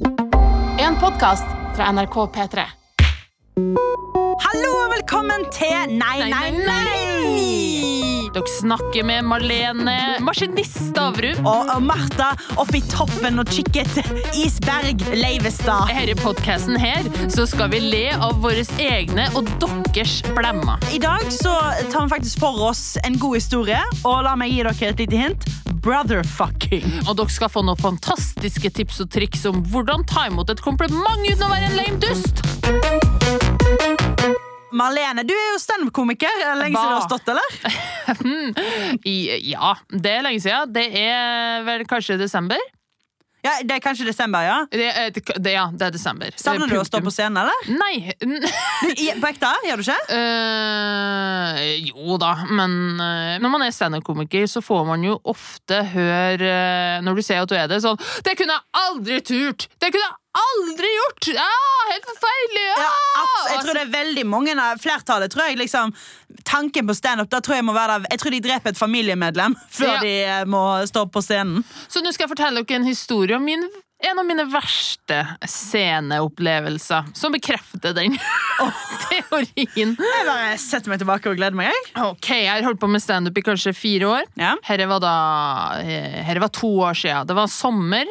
En podkast fra NRK P3. Hallo og velkommen til Nei, nei, nei! Dere snakker med Marlene, maskinist Stavrum. Og, og Martha oppe i toppen og kikket Isberg Leivestad. Her i podkasten her så skal vi le av våre egne og deres blemmer. I dag så tar vi faktisk for oss en god historie, og la meg gi dere et lite hint. Brotherfucking. Og dere skal få noen fantastiske tips og triks om hvordan ta imot et kompliment uten å være en lame dust. Marlene, du er jo standup-komiker. Er Lenge siden du har stått, eller? Ja, det er lenge siden. Det er vel kanskje desember? Ja, Det er kanskje desember, ja? Det, er- det, ja, det er desember. Savner du å stå på scenen, eller? Nei. i- på ekte? Gjør du ikke? Uh, jo da, men uh, når man er standup-komiker, så får man jo ofte høre uh, Når du ser at du er det, sånn 'Det kunne jeg aldri turt! Det kunne jeg aldri gjort! Ah, helt forferdelig! Ah! Ja, jeg tror det er veldig mange av Flertallet tror jeg liksom Tanken på standup jeg Jeg tror de dreper et familiemedlem før Ja. de eh, må stå på scenen. Så nå skal jeg fortelle dere en historie om min, en av mine verste sceneopplevelser, som bekrefter den teorien. Jeg bare setter meg tilbake og gleder meg. Jeg. Ok, Jeg har holdt på med standup i kanskje fire år. Ja. Herre var da eh, Herre var to år siden. Det var sommer.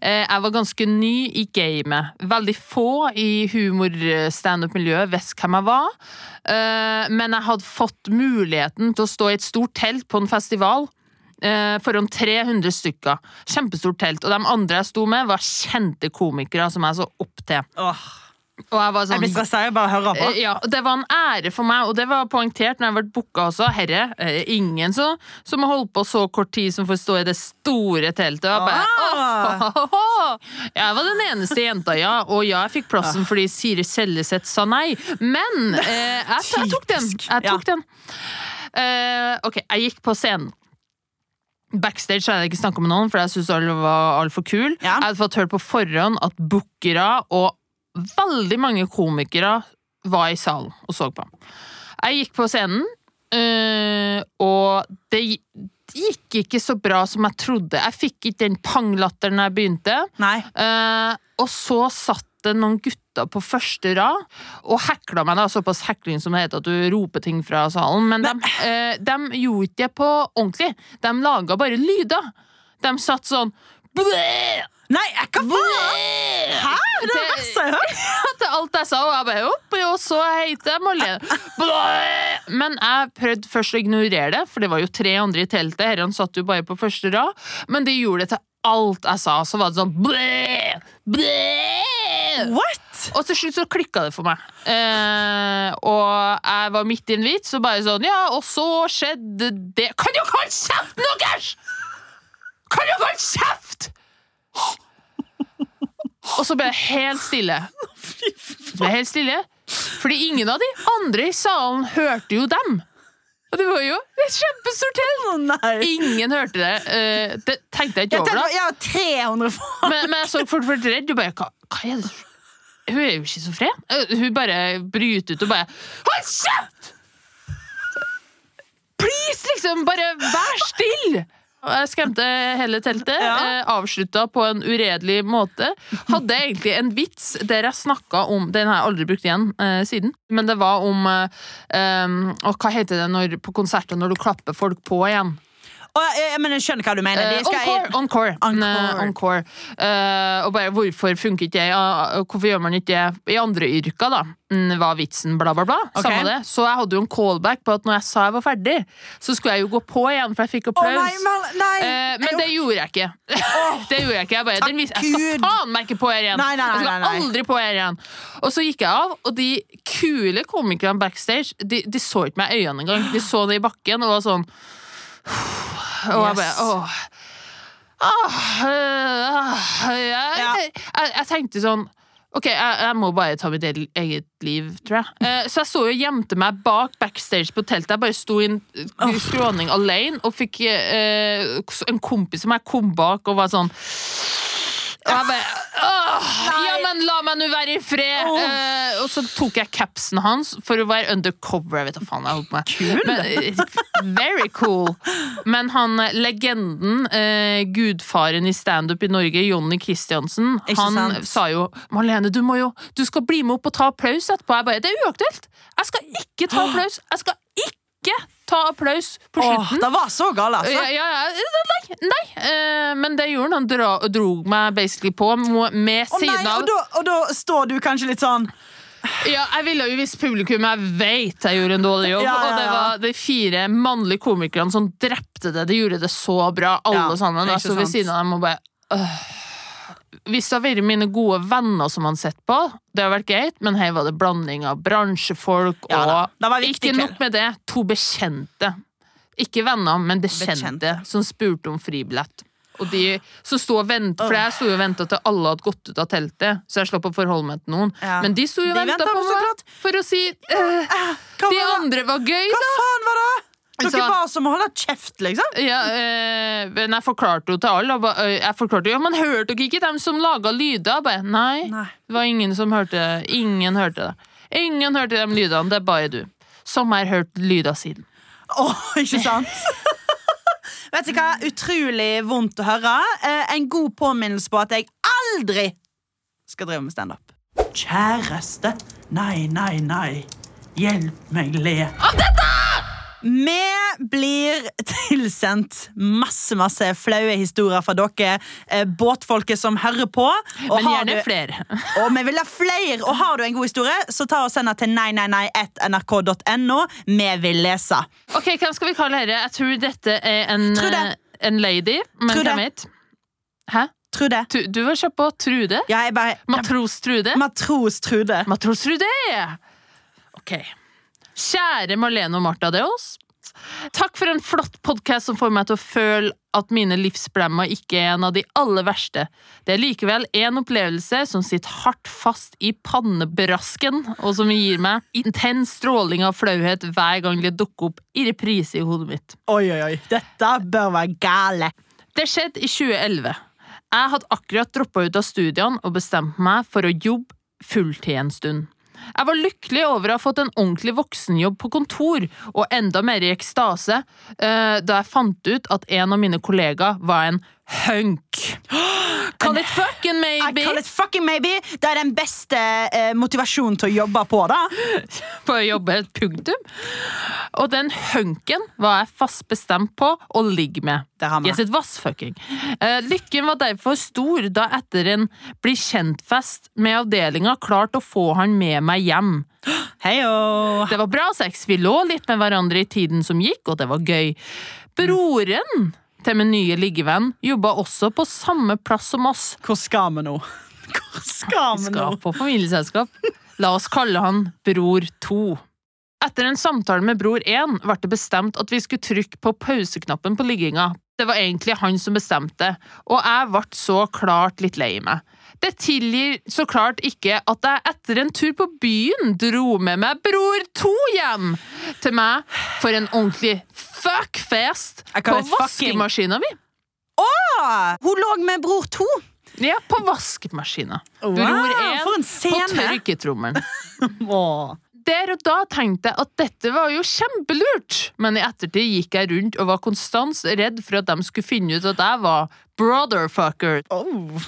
Eh, Jeg var ganske ny i gamet. Veldig få i humor-standup-miljøet visste hvem jeg var. Eh, Men jeg hadde fått muligheten til å stå i et stort telt på en festival. Eh, Foran 300 stykker. Kjempestort telt. Og de andre jeg sto med, var kjente komikere som jeg så opp til. Åh, Og jeg var jeg sånn blir stressa. av bare høre på. Eh, Ja, Det var en ære for meg, og det var poengtert når jeg ble booka også. Herre, eh, ingen så, som har holdt på så kort tid som får stå i det store teltet. Og jeg, bare, Ah. Jeg var den eneste jenta, ja. Og ja, jeg fikk plassen fordi Siri Seljeseth sa nei. Men eh, jeg, jeg tok den. Jeg tok den. Eh, ok, jeg gikk på scenen. Backstage hadde jeg ikke snakka med noen, for jeg syns alle var altfor kul. Ja. Jeg hadde fått hørt på forhånd at bookere og veldig mange komikere var i salen og så på. Jeg gikk på scenen, øh, og det gikk ikke så bra som jeg trodde. Jeg fikk ikke den panglatteren jeg begynte. Eh, og så satt det noen gutter på første rad og hekla meg, da, såpass hekling som det heter, at du roper ting fra salen. Men, de, eh, de gjorde ikke det på ordentlig. De laga bare lyder. De satt sånn Bleh! Nei, hva faen? Hæ? Det er det verste jeg har hørt. til alt jeg sa, og jeg bare opp, og så heter jeg Molly. Men jeg prøvde først å ignorere det, for det var jo tre andre i teltet. Herren satt jo bare på første rad. Men de gjorde det til alt jeg sa. Så var det sånn Blæ! Blæ! What? Og til slutt så klikka det for meg. Eh, og jeg var midt i en vits og bare sånn Ja, og så skjedde det Kan du holde kjeften deres?! Kan du holde kjeft?! Og så ble jeg helt stille. Ble helt stille Fordi ingen av de andre i salen hørte jo dem. Og det var jo et kjempestort hell! Ingen hørte det. Eh, det tenkte jeg Jeg ikke over, da. jeg har 300 faen. Men, men jeg så folk ble redd. Og bare, hva, hva er det? Hun er jo schizofren. Eh, Hun bare bryter ut og bare Hold kjeft! Please, liksom! Bare vær stille! Jeg skremte hele teltet. Ja. Eh, avslutta på en uredelig måte. Hadde egentlig en vits der jeg snakka om Den har jeg aldri brukt igjen eh, siden. Men det var om eh, um, og Hva heter det når, på konserter når du klapper folk på igjen? Å, jeg, men jeg skjønner hva du mener. Skal encore, encore. Encore. Encore. Uh, og bare hvorfor funker ikke det? Ja, hvorfor gjør man ikke det i andre yrker, da? Hva Var vitsen bla, bla, bla? Okay. Så jeg hadde jo en callback på at når jeg sa jeg var ferdig, så skulle jeg jo gå på igjen, for jeg fikk applaus. Oh, men det gjorde jeg ikke. det gjorde Jeg ikke Jeg bare, Takk vis- jeg skal faen meg ikke på her igjen! Nei, nei, nei, jeg skal aldri på her igjen. Og så gikk jeg av, og de kule komikerne backstage De, de så ikke meg i øynene engang. De så det i bakken og var sånn Og jeg bare Yes. åh. Ah, øh, jeg, Ja. jeg, jeg tenkte sånn Ok, jeg, jeg må bare ta mitt eget liv, tror jeg. Eh, så jeg så jo gjemte meg bak backstage på teltet. Jeg bare sto i en skråning alene og fikk eh, en kompis som jeg kom bak og var sånn og jeg bare Åh, men la meg nå være i fred! Oh. Eh, og så tok jeg capsen hans for å være undercover. Jeg vet hva faen jeg holdt på med. Kul! Men, eh, very cool. Men han eh, legenden, eh, gudfaren i standup i Norge, Jonny Christiansen, Ikke han sant? sa jo 'Marlene, du må jo Du skal bli med opp og ta applaus etterpå'. Jeg bare 'Det er uaktuelt! Jeg skal ikke ta applaus! Jeg skal ikke ta applaus på Åh, slutten'. det var så galt, altså. Ja, ja, ja, nei, nei. Eh, men det gjorde han. Han dro, meg basically på mo- med Å nei, siden av da, og da står du kanskje litt sånn Ja, jeg ville jo hvis publikum Jeg vet jeg gjorde en dårlig jobb. Ja, ja, Og det ja. var de fire mannlige komikerne som drepte det. De gjorde det så bra, alle Ja, sammen. ikke Jeg sto ved sant. siden av dem og bare øh. Hvis det hadde vært mine gode venner som han sett på, det hadde vært greit, men her var det blanding av bransjefolk Ja og det var Ikke nok med det, to bekjente. Ikke venner, men bekjente, Bekjente. som spurte om fribillett. Og de som sto og ventet, For jeg sto jo og venta til alle hadde gått ut av teltet, så jeg slapp å forholde meg til noen. Ja. Men de sto jo og venta på meg for å si øh, De andre var gøy, Hva da! faen var det? Dere Så- bare som å holde kjeft, liksom. Ja, øh, men jeg forklarte jo til alle. øh, Jeg forklarte jo, men hørte dere ikke dem som laga lyder? Bare, nei, Nei. det var ingen som hørte det. Ingen hørte det. Ingen hørte de lydene, det er bare du. Som har hørt lyder siden. Åh, ikke sant? Vet du hva? Utrolig vondt å høre. Eh, en god påminnelse på at jeg aldri skal drive med standup. Kjæreste, nei, nei, nei. Hjelp meg le. Vi blir tilsendt masse masse flaue historier fra dere eh, båtfolket som hører på. Og Men gjerne du- flere. og vi vil ha flere, og har du en god historie, så ta og send den til nei, nei, nei, nrk.no. Vi vil lese. Ok, Hvem skal vi kalle dette? Jeg tror dette er en, øh, en lady. Men hvem vet? Hæ? Trude. Du, Du var kjapp på Trude? Ja, jeg bare Matros Trude? Matros Trude. Matros Trude! Ok. Kjære Marlene og Martha Deos. Takk for en flott podkast som får meg til å føle at mine livsblemmer ikke er en av de aller verste. Det er likevel en opplevelse som sitter hardt fast i pannebrasken, og som gir meg intens stråling av flauhet hver gang det dukker opp i reprise i hodet mitt. Oi, oi, oi. Dette bør være gale. Det skjedde i 2011. Jeg hadde akkurat droppa ut av studiene og bestemt meg for å jobbe fulltid en stund. Jeg var lykkelig over å ha fått en ordentlig voksenjobb på kontor, og enda mer i ekstase eh, da jeg fant ut at en av mine kollegaer var en hunk. Call it fucking maybe. I call it fucking maybe. Det er den beste eh, motivasjonen til å jobbe på, da. på å jobbe et punktum. Og den hunken var jeg fast bestemt på å ligge med. Det har Yes, vassfucking. Eh, lykken var derfor stor da etter en bli kjent-fest med avdelinga klarte å få han med meg hjem. Heio. Det var bra sex, vi lå litt med hverandre i tiden som gikk, og det var gøy. Broren til min nye liggevenn jobba også på samme plass som oss. Hvor skal vi nå? Hvor skal vi nå? Vi Skal på familieselskap. La oss kalle han Bror 2. Etter en samtale med Bror 1 ble det bestemt at vi skulle trykke på pauseknappen på ligginga. Det var egentlig han som bestemte, og jeg ble så klart litt lei meg. Det tilgir så klart ikke at jeg etter en tur på byen dro med meg Bror 2 hjem til meg for en ordentlig fuckfest på vaskemaskina mi. Ah, hun lå med bror to. Ja, på vaskemaskina. Wow, Bror 1 på tørketrommelen. Åh. Der og da tenkte jeg at dette var jo kjempelurt, men i ettertid gikk jeg rundt og var konstant redd for at de skulle finne ut at jeg var brotherfucker. Oh.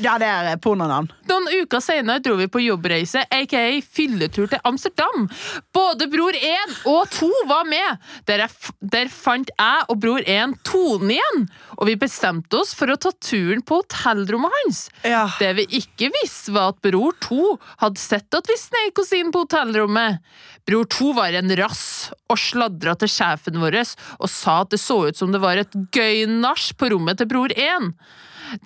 Ja, det er pornonavn. Noen uker senere dro vi på jobbreise, aka fylletur til Amsterdam. Både bror 1 og 2 var med. Der, jeg, der fant jeg og bror 1 tonen igjen, og vi bestemte oss for å ta turen på hotellrommet hans. Ja. Det vi ikke visste, var at bror 2 hadde sett at vi sneik oss inn på hotellrommet. Bror 2 var en rass og sladra til sjefen vår og sa at det så ut som det var et gøy nach på rommet til bror én.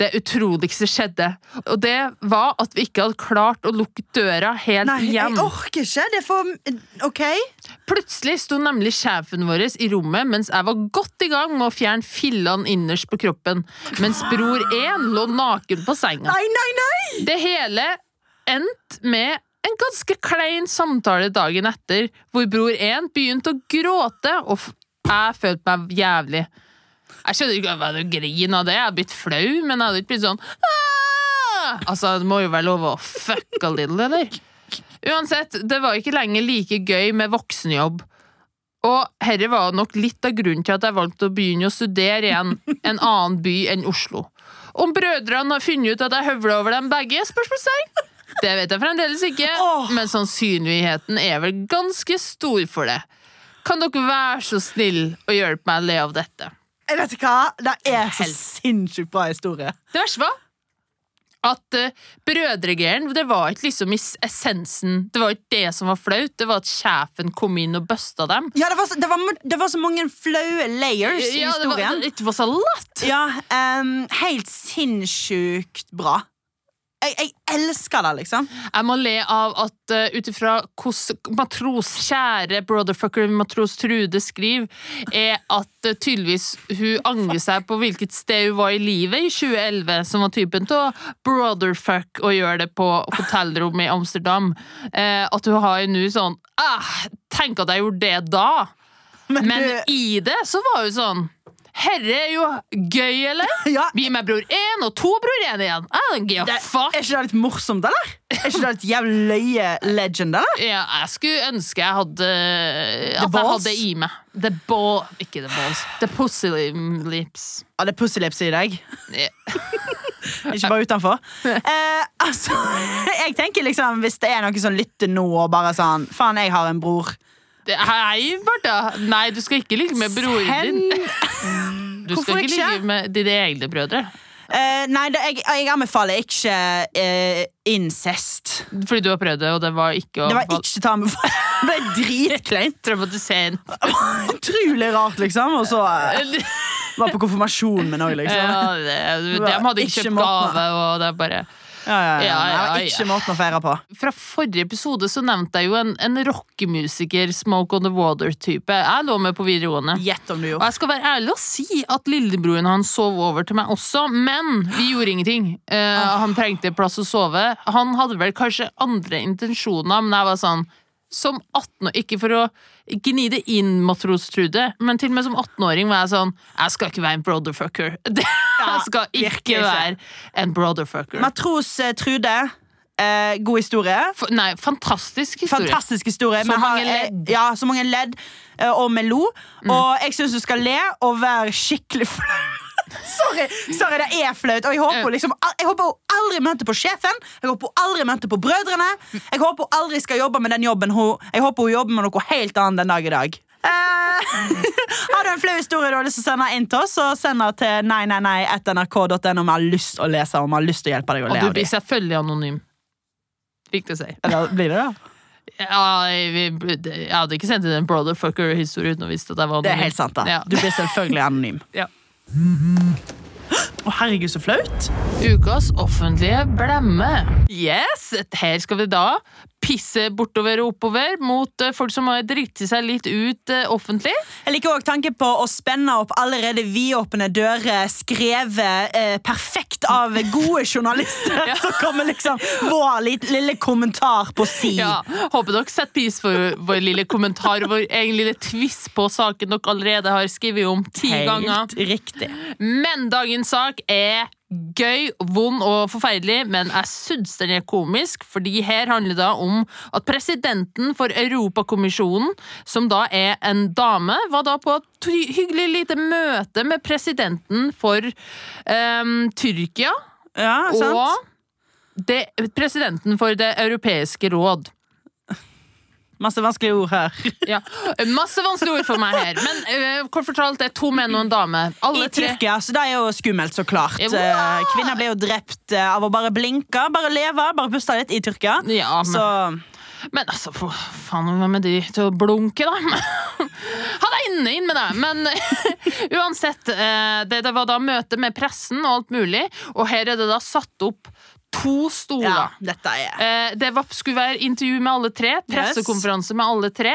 Det utroligste skjedde, og det var at vi ikke hadde klart å lukke døra helt Nei, jeg orker ikke. Det er for OK. Plutselig sto nemlig sjefen vår i rommet mens jeg var godt i gang med å fjerne fillene innerst på kroppen, mens bror én lå naken på senga. Nei, nei, nei! Det hele endte med en ganske klein samtale dagen etter, hvor bror 1 begynte å gråte, og jeg følte meg jævlig. Jeg skjønner ikke hva du griner av det, jeg hadde blitt flau, men jeg hadde ikke blitt sånn «Ah!» Altså, det må jo være lov å fuck a little, eller? Uansett, det var ikke lenger like gøy med voksenjobb. Og herre var nok litt av grunnen til at jeg valgte å begynne å studere igjen en annen by enn Oslo. Om brødrene har funnet ut at jeg høvla over dem begge? spørsmålstegn? Det vet jeg fremdeles ikke, men sannsynligheten er vel ganske stor for det. Kan dere være så snill å hjelpe meg å le av dette? Jeg vet ikke hva, Det er så sinnssykt bra historie. Det verste var at uh, Brødregeren det var ikke liksom essensen Det var ikke det som var flaut, det var at sjefen kom inn og busta dem. Ja, det var, så- det var, det var så mange flaue layers i Ja, det var, historien. it was a lot! Ja, um, helt sinnssykt bra. Jeg, jeg elsker det, liksom. Jeg må le av at uh, ut ifra hvordan matros, kjære brotherfucker matros Trude skriver, er at uh, tydeligvis hun angrer seg på hvilket sted hun var i livet i 2011, som var typen til å brotherfuck og gjøre det på hotellrommet i Amsterdam. Uh, at hun har nå sånn ah, Tenk at jeg gjorde det da! Men, Men i det så var hun sånn Herre er jo gøy, eller? ja, Vi er med bror én og to bror én igjen. I don't give a det, fuck. er ikke det litt morsomt, eller? Er ikke det litt jævlig løye legend, eller? Ja, jeg skulle ønske jeg hadde At jeg hadde hadde i meg. The ball Ikke the balls. The pussy lips. Ja, det er pussy lips i deg. Yeah. Ikke bare utenfor. Eh, altså, jeg tenker liksom Hvis det er noen som lytter nå og bare sånn Faen, jeg har en bror. Hei, Martha. Nei, du skal ikke ligge med broren din. Du skal ikke ikke? ligge med dine egne brødre. Uh, nei, det, jeg, jeg anbefaler ikke uh, incest. Fordi du har prøvd det, og det var ikke å Det var ikke ta med Det ble dritkleint. traumatiserende. Utrolig rart, liksom. Og så uh, var på konfirmasjon min òg, liksom. Ja, det, de hadde ikke ikke kjøpt gave, og det er bare Ja, ja, ja. Ja, Det ikke måten å feire på. Fra forrige episode så nevnte jeg jo en, en rockemusiker, Smoke on the Water-type. Jeg lå med på videregående. Gjett om du Og jeg skal være ærlig og si at lillebroren hans sov over til meg også, men vi gjorde ingenting. Eh, han trengte plass å sove. Han hadde vel kanskje andre intensjoner, men jeg var sånn som 18 år, Ikke for å gni det inn, matros Trude, men til og med som 18-åring var jeg sånn Jeg skal ikke være en brotherfucker. jeg skal ikke være en brotherfucker. Matros uh, Trude. Eh, god historie. F- Nei, fantastisk historie. Fantastisk historie. Så mange har- ledd. Ja, så mange ledd. eh, og vi lo. Mm. Og jeg syns du skal le og være skikkelig flau. Sorry, sorry, det er flaut. Og jeg håper, liksom, jeg håper hun aldri møter på sjefen. Jeg håper hun aldri møter på brødrene. Jeg håper hun aldri skal jobbe med den jobben hun, Jeg håper hun jobber med noe helt annet den dag i dag. Eh, har du en flau historie du har lyst til å sende inn til oss, så send den til nei, nei, nei, nrk.no om jeg har lyst til å lese om jeg har lyst til å hjelpe deg å Og du blir selvfølgelig anonym. Viktig å si. Eller blir det det? Ja, vi- jeg hadde ikke sendt inn en brotherfucker-historie uten å visst at jeg var anonym. Det er helt sant, da. Ja. Du blir selvfølgelig anonym. Ja. Å, herregud, så flaut. Ukas offentlige blemme. Yes, her skal vi da pisse bortover og oppover mot eh, folk som har driti seg litt ut eh, offentlig. Jeg liker også tanken på å spenne opp allerede vidåpne dører, skrevet eh, perfekt av gode journalister. Så kommer liksom vår lille kommentar på si. Ja, Håper dere setter pris for vår lille kommentar og vår egen lille twist på saken dere allerede har skrevet om ti ganger. Helt riktig. Men dagens sak er gøy, vond og forferdelig, men jeg syns den er komisk, fordi her handler det om at presidenten for Europakommisjonen, som da er en dame, var da på et hyggelig lite møte med presidenten for um, Tyrkia Ja, sant? og det, presidenten for Det europeiske råd. Masse vanskelige ord her. Ja. Masse vanskelige ord for meg her, men uh, kort fortalt, det er to menn og en dame. Alle I tre Tyrkia, så det er jo skummelt, så klart. Ja, Eh, Kvinner blir jo drept eh, av å bare blinke, bare leve, bare puste litt i Tyrkia. Ja, men Så Men altså, for faen, hva med de til å blunke, da? Ha deg inne inn med deg! Men uansett, det, det var da møte med pressen og alt mulig, og her er det da satt opp to ja, stoler. dette er Eh, det var, skulle være intervju med alle tre, pressekonferanse med alle tre,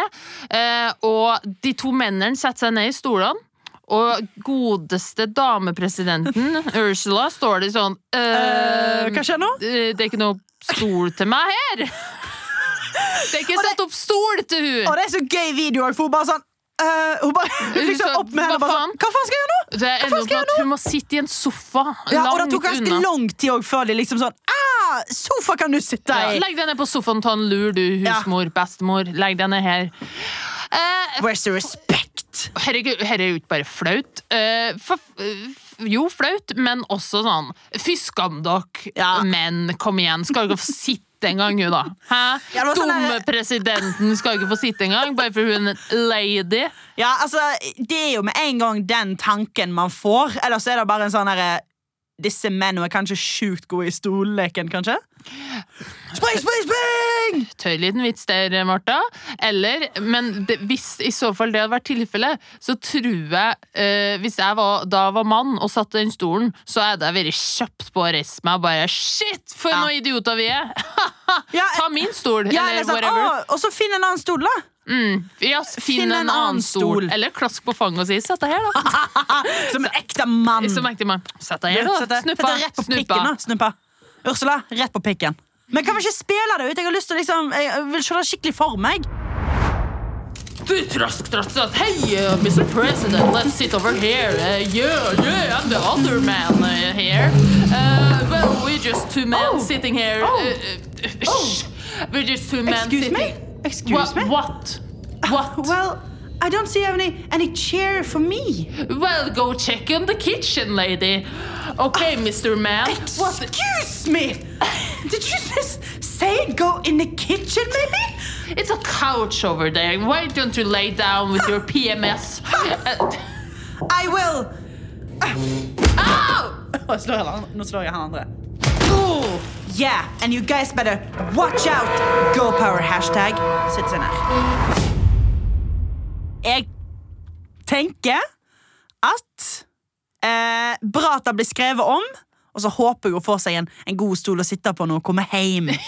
eh, og de to mennene setter seg ned i stolene. Og godeste damepresidenten, Ursula, står det sånn Eh, eh, Hva skjer nå? Det er ikke noe stol til meg her! Det er ikke satt opp stol til hun Og det er så gøy video for hun bare sånn eh, Hun bare liksom opp med henne. og Bare sånn, Hva faen skal jeg gjøre nå? Det ender opp med at hun må sitte i en sofa Ja, og det tok ganske unna. lang tid òg før de liksom sånn ah, Sofa kan du sitte Ja, legg deg ned på sofaen, ta en lur, du husmor, bestemor. Legg deg ned her. Uh, Where's the respect? herregud, her er jo ikke bare flaut. Uh, for, jo, flaut, men også sånn Fy skam dere, Ja. menn, kom igjen. Skal dere få sitte en gang, hun, da? Hæ? Ja, sånn Dumme der- presidenten skal ikke få sitte en gang, bare fordi hun er en lady. Ja, altså, Det er jo med en gang den tanken man får. Eller så er det bare en sånn herre Disse mennene er kanskje sjukt gode i stolleken, kanskje? Spring, spring, spring! Tøy liten vits der, Martha. Eller, men det, hvis i så fall det hadde vært tilfellet, så tror jeg eh, Hvis jeg var, da var mann og satt i den stolen, så hadde jeg vært kjapt på å reise meg og bare Shit, for Ja. noen idioter vi er! Ta min stol, ja, eller eller sånn, whatever. «Å, og så finn en annen stol, da. Mm. Ja, finn, en annen stol. Eller klask på fanget og si 'sett deg her', da. Som en ekte mann. Som ekte mann. Sett deg her, da. Snuppa. rett på Snuppa. pikken, da. Snuppa. Ursula, rett på pikken. Men kan vi ikke spille det ut? Jeg har lyst til å liksom Jeg vil se det skikkelig for meg. Du trask, trask, Hei, uh, Mr. President, let's sit over here. Uh, yeah, yeah, I'm the other man uh, here. Uh, well, we're just two men Oh. sitting here. Oh. Uh, uh, oh. We're just two men Excuse sitting. me? Excuse what, me? What? What? Well, I don't see any any chair for me. Well, go check in the kitchen, lady. Okay, Mr. Man. What? Excuse me! Did you just say go in the kitchen, maybe? It's a couch over there. Why don't you lay down with your PMS? Uh, I will! Uh. Jeg, han- nå slår jeg han andre. Oh, yeah, and you guys better watch out! Go power hashtag. Sitt seg ned. Jeg tenker at eh, Bra at det blir skrevet om, og så håper hun hun får seg en, en god stol å sitte på når hun kommer hjem.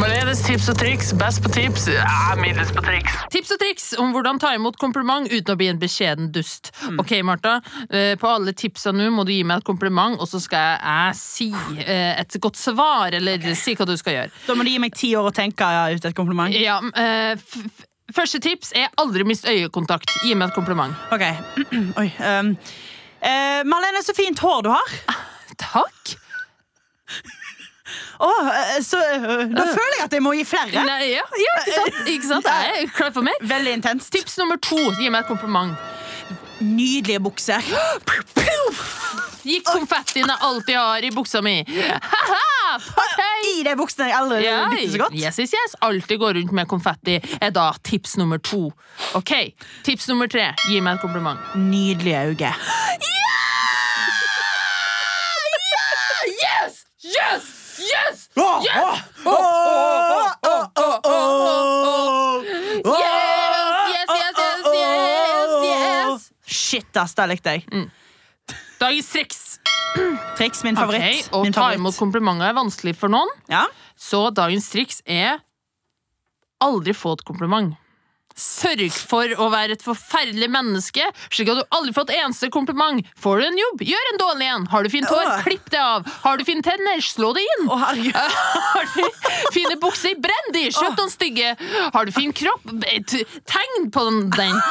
Marlenes tips og triks. Best på tips, ja, middels på triks. Tips og triks om hvordan ta imot kompliment uten å bli en beskjeden dust. Mm. Ok, Martha. eh, På alle tipsa nå må du gi meg et kompliment, og så skal jeg si eh, et godt svar, eller si hva du skal gjøre. Da må du gi meg ti år å tenke ja, ut et kompliment. Ja, eh, f f Første tips er aldri mist øyekontakt. Gi meg et kompliment. Ok, Oi. Um, Uh, Marlene, så fint hår du har. Takk. Åh, eh, så eh, Da føler jeg at jeg må gi flere. Nei, ja, ja, ikke sant? Ikke sant? Jeg er klar for mer. Veldig intenst. Tips nummer to. Gi meg et kompliment. Nydelige bukser. Gikk konfettien jeg alltid har i buksa mi. Ha-ha! I de buksene jeg aldri Ja, likte så godt. yes, yes, yes. Alltid går rundt med konfetti er da tips nummer to. Ok, Tips nummer tre. Gi meg et kompliment. Nydelige øyne. Yes! Yes! Yes! Åh, Yes! åh, åh, åh, åh, åh. Yes, yes, yes, yes, yes, yes. Shit, ass, Der likte jeg. Dagens triks. Triks, min favoritt. Ok, Å ta imot komplimenter er vanskelig for noen, Ja. så dagens triks er aldri få et kompliment. Sørg for å være et forferdelig menneske, slik at du aldri får et eneste kompliment. Får du en jobb, gjør en dårlig en. Har du fint hår, klipp det av. Har du fine tenner, slå det inn. Oh. Har du fine bukser, brenn de, kjøp den stygge. Har du fin kropp, eh, tegn på den. den.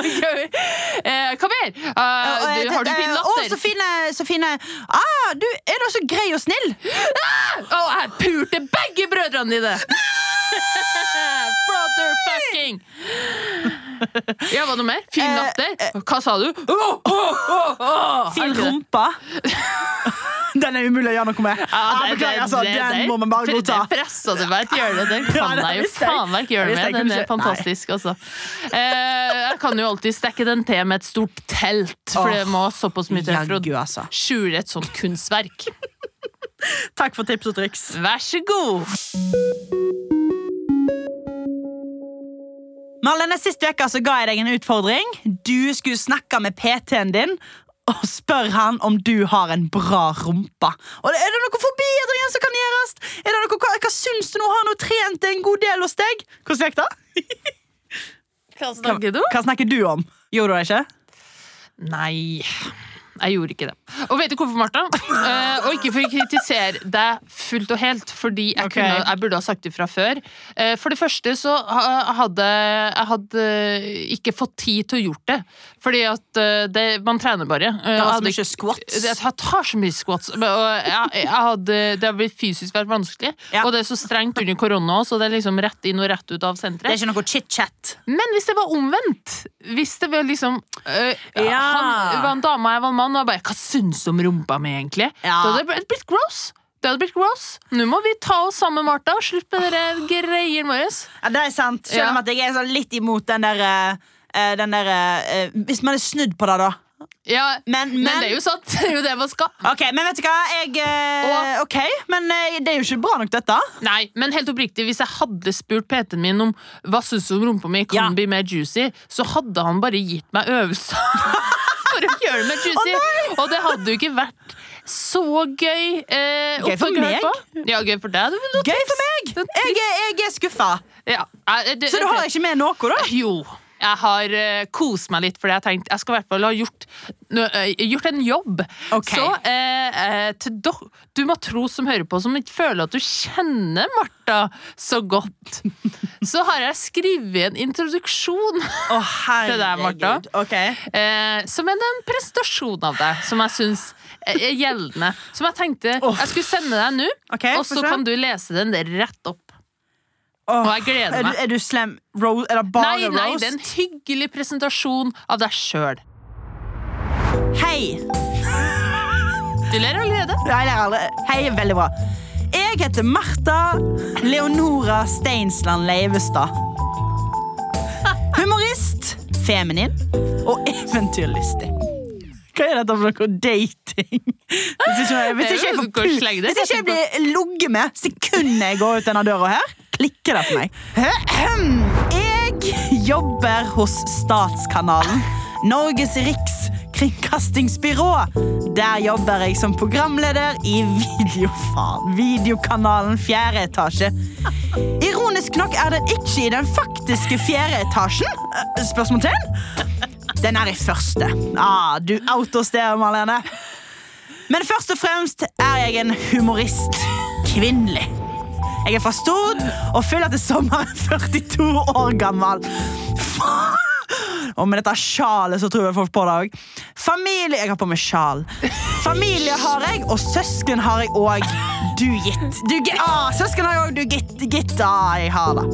Eh, Hva mer? Eh, du, har du fin Å, latter? så fine, så fine. Ah, du er du så grei og snill. Å, jeg pulte begge brødrene dine! Brother fucking! Ja, hva noe mer? Fin Eh, latter? Hva sa du? Åh, åh. Fin rumpa. Den er umulig å gjøre noe med. Ja, Ah, det- det- altså, det- den må man bare godta. Det pressa du meg til å gjøre det. Den kan jeg jo faen meg gjøre med. Den er fantastisk, altså. Eh, jeg kan jo alltid stekke den til med et stort telt, for det må såpass mye til for å altså. skjule et sånt kunstverk. Takk for tips og triks. Vær så god! Marlene, Sist uke så ga jeg deg en utfordring. Du skulle snakke med PT-en din og spørre han om du har en bra rumpe. Og Er det noen forbedringer som kan gjøres? Er det noe, hva, hva syns du nå? Har nå trent en god del hos deg? Hvordan gikk det? Hva snakker du? hva snakker du om? Gjorde du det ikke? Nei jeg gjorde ikke det. Og vet du hvorfor, Martha? Eh, ikke for å kritisere deg fullt og helt, fordi jeg, okay. kunne, jeg burde ha sagt det fra før. Eh, for det første så hadde jeg hadde ikke fått tid til å gjort det. Fordi at eh, det, man trener bare. Eh, jeg var så mye squats. Jeg tar så mye squats. Og jeg, jeg hadde, det har blitt fysisk vært vanskelig. Ja. Og det er så strengt under korona så det er liksom rett inn og rett ut av senteret. Det er ikke noe chit-chat. Men hvis det var omvendt Hvis det var liksom øh, Ja. Han var en dame og jeg var en mann, og jeg bare Hva syns du om rumpa mi, egentlig? Ja. Det hadde blitt- gross. Det hadde blitt gross. Nå må vi ta oss sammen, Martha, og slippe med de greier våre. Ja, det er sant. Selv om Ja. at jeg er sånn litt imot den der eh, Den der eh, Hvis man er snudd på det, da. Ja, Men, men, men, det er jo sant. Det er jo det man skal. Ok, men vet du hva? Jeg, eh, ok, men eh, det er jo ikke bra nok, dette. Nei, men helt oppriktig, hvis jeg hadde spurt PT-en min om hva syns du om rumpa mi kan Ja. bli mer juicy, så hadde han bare gitt meg øvelser for å gjøre det mer juicy. og det hadde jo ikke vært så gøy. Eh, Gøy for meg. Ja, gøy for deg. Gøy for meg! Jeg, jeg er skuffa. Ja, det- Så du har ikke med noe, da? Jo. Jeg har uh, kost meg litt, fordi jeg tenkte jeg skal i hvert fall ha gjort, eh, gjort en jobb. Okay. Så uh, til do, du matros som hører på, som ikke føler at du kjenner Martha så godt, så har jeg skrevet en introduksjon oh, Til deg, Martha. okay. Ok. som er en prestasjon av deg, som jeg syns er gjeldende. Som jeg tenkte oh. jeg skulle sende deg nå, okay, og så kan du lese den rett opp. Åh, Og jeg gleder er, meg. du, er du slem? Ro er det bare Nei, nei, roast? det er en hyggelig presentasjon av deg sjøl. Hei. Du ler allerede. Nei, det er. Hei, veldig bra. Jeg heter Martha Leonora Steinsland Leivestad. Humorist, feminin og eventyrlystig. Hva er dette for noe dating? Hvis ikke, jeg- hvis ikke jeg, får hvis ikke jeg blir ligget med sekundet jeg går ut denne døra her, klikker det for meg. Jeg jobber hos Statskanalen, Norges rikskringkastingsbyrå. Der jobber jeg som programleder i videofaen, videokanalen Fjerde etasje. Ironisk nok er den ikke i den faktiske fjerde etasjen. Eh, Spørsmålstegn? Den er i første. Ah, du outer oss Marlene. Men først og fremst er jeg en humorist. Kvinnelig. Jeg er fra Stord og fyller til sommeren 42 år gammel. Faen! Og med dette sjalet så tror jeg folk på det òg. Familie Jeg har på meg sjal. Familie har jeg, og søsken har jeg òg. Du gitt. Du, ah, søsken har jeg òg. Du gitt. gitt. Ah, jeg har det.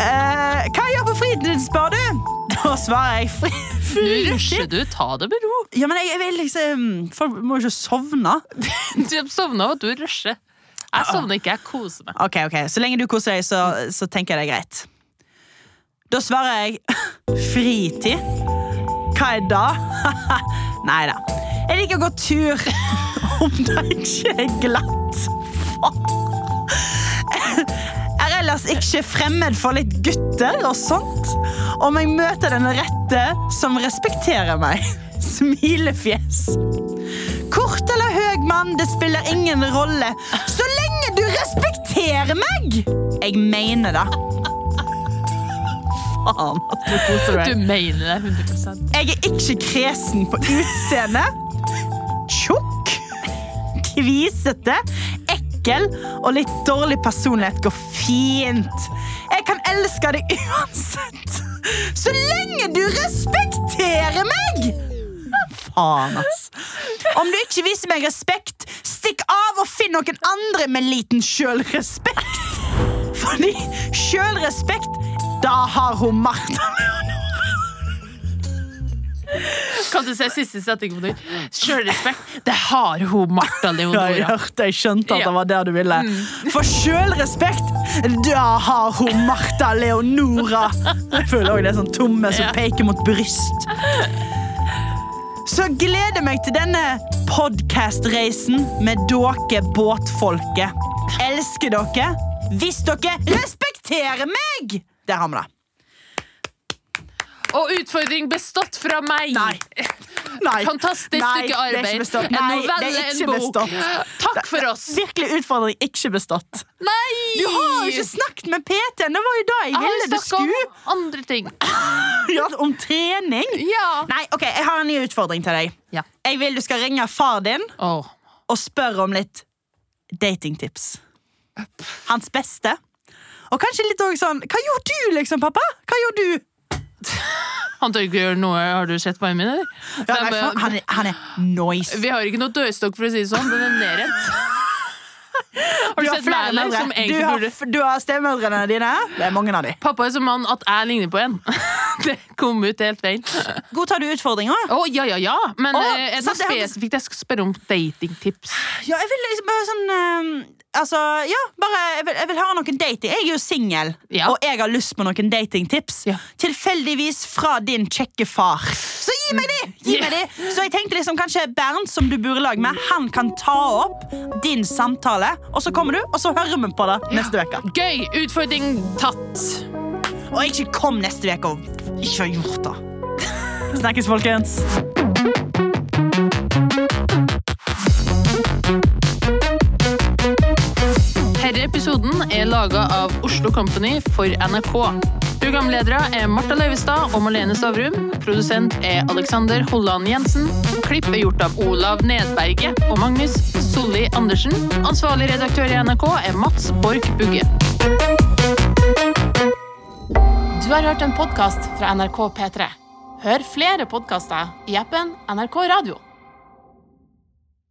Eh, hva gjør på fritiden, spør du? Da svarer jeg fri. Nå rusher du. Ta det med ro. Ja, men jeg, jeg vil liksom Folk må jo ikke sovne. Du sovner av at du rusher. Jeg sovner ikke, jeg koser meg. Ok, ok, Så lenge du koser deg, så, så tenker jeg det er greit. Da svarer jeg fritid. Hva er det? Nei da. Jeg liker å gå tur om det ikke er glatt. Jeg er ellers ikke fremmed for litt gutter og sånt. Om jeg møter den rette som respekterer meg. Smilefjes. Kort eller høy mann, det spiller ingen rolle. Du respekterer meg! Jeg mener det. Faen, at du koser Du mener det 100% Jeg er ikke kresen på utseende. Tjukk, kvisete, ekkel og litt dårlig personlighet går fint. Jeg kan elske deg uansett. Så lenge du respekterer meg! Faen, ass. Om du ikke viser meg respekt, stikk av og finn noen andre med liten sjølrespekt. Fordi sjølrespekt, da har hun Martha. Kan du si siste setning på nytt? Sjølrespekt. Det har hun Martha Leonora. jeg hørte, jeg skjønte at det var der du ville. For sjølrespekt, da har hun Martha Leonora. Jeg føler òg det er sånn tomme som peker mot bryst. Så jeg gleder meg til denne podcast-reisen med dere båtfolket. Elsker dere hvis dere respekterer meg! Der har vi det. Og utfordring bestått fra meg. Nei. Nei. Fantastisk Nei, stykke arbeid. En novelle, en bok. bestått. Takk for oss. Virkelig utfordring, ikke bestått. Nei! Du har jo ikke snakket med PT-en! Det var jo da jeg Jeg ville du skulle. om andre ting. Ja, om trening. Ja. Nei, ok, jeg har en ny utfordring til deg. Ja. Jeg vil du skal ringe far din oh. og spørre om litt datingtips. Hans beste. Og kanskje litt òg sånn Hva gjorde du, liksom, pappa? Hva gjorde du? Han tør ikke gjøre noe. Har du sett varmen min, eller? Ja, Nei, for, han, er, han er noise. Vi har ikke noe dørstokk, for å si det sånn. Den er nedrent. Har du, Du har sett meg, som. Du har, du har stemødrene dine. Det er mange av de. Pappa er som mann at jeg ligner på en. Det kom ut helt feil. Godtar du utfordringa? Oh, ja, ja, ja. Men oh, er det noe spesifikt jeg skal spørre om datingtips? Ja, jeg vil liksom bare sånn eh, Altså, ja, bare Jeg vil, jeg vil ha noen dating. Jeg er jo singel, Ja. og jeg har lyst på noen datingtips. Ja. Tilfeldigvis fra din kjekke far. Så gi meg de! Gi meg de! Så jeg tenkte liksom kanskje Bernt, som du bor i lag med, han kan ta opp din samtale, og så kommer du, og så hører vi på det neste uke. Gøy! Utfordring tatt. Og ikke kom neste uke og ikke har gjort det. Snakkes, folkens. Episoden er laga av Oslo Company for NRK. Programledere er Marta Leivestad og Malene Stavrum. Produsent er Alexander Holland Jensen. Klipp er gjort av Olav Nedberget og Magnus Solli Andersen. Ansvarlig redaktør i NRK er Mats Borch Bugge. Du har hørt en podkast fra NRK P3. Hør flere podkaster i appen NRK Radio.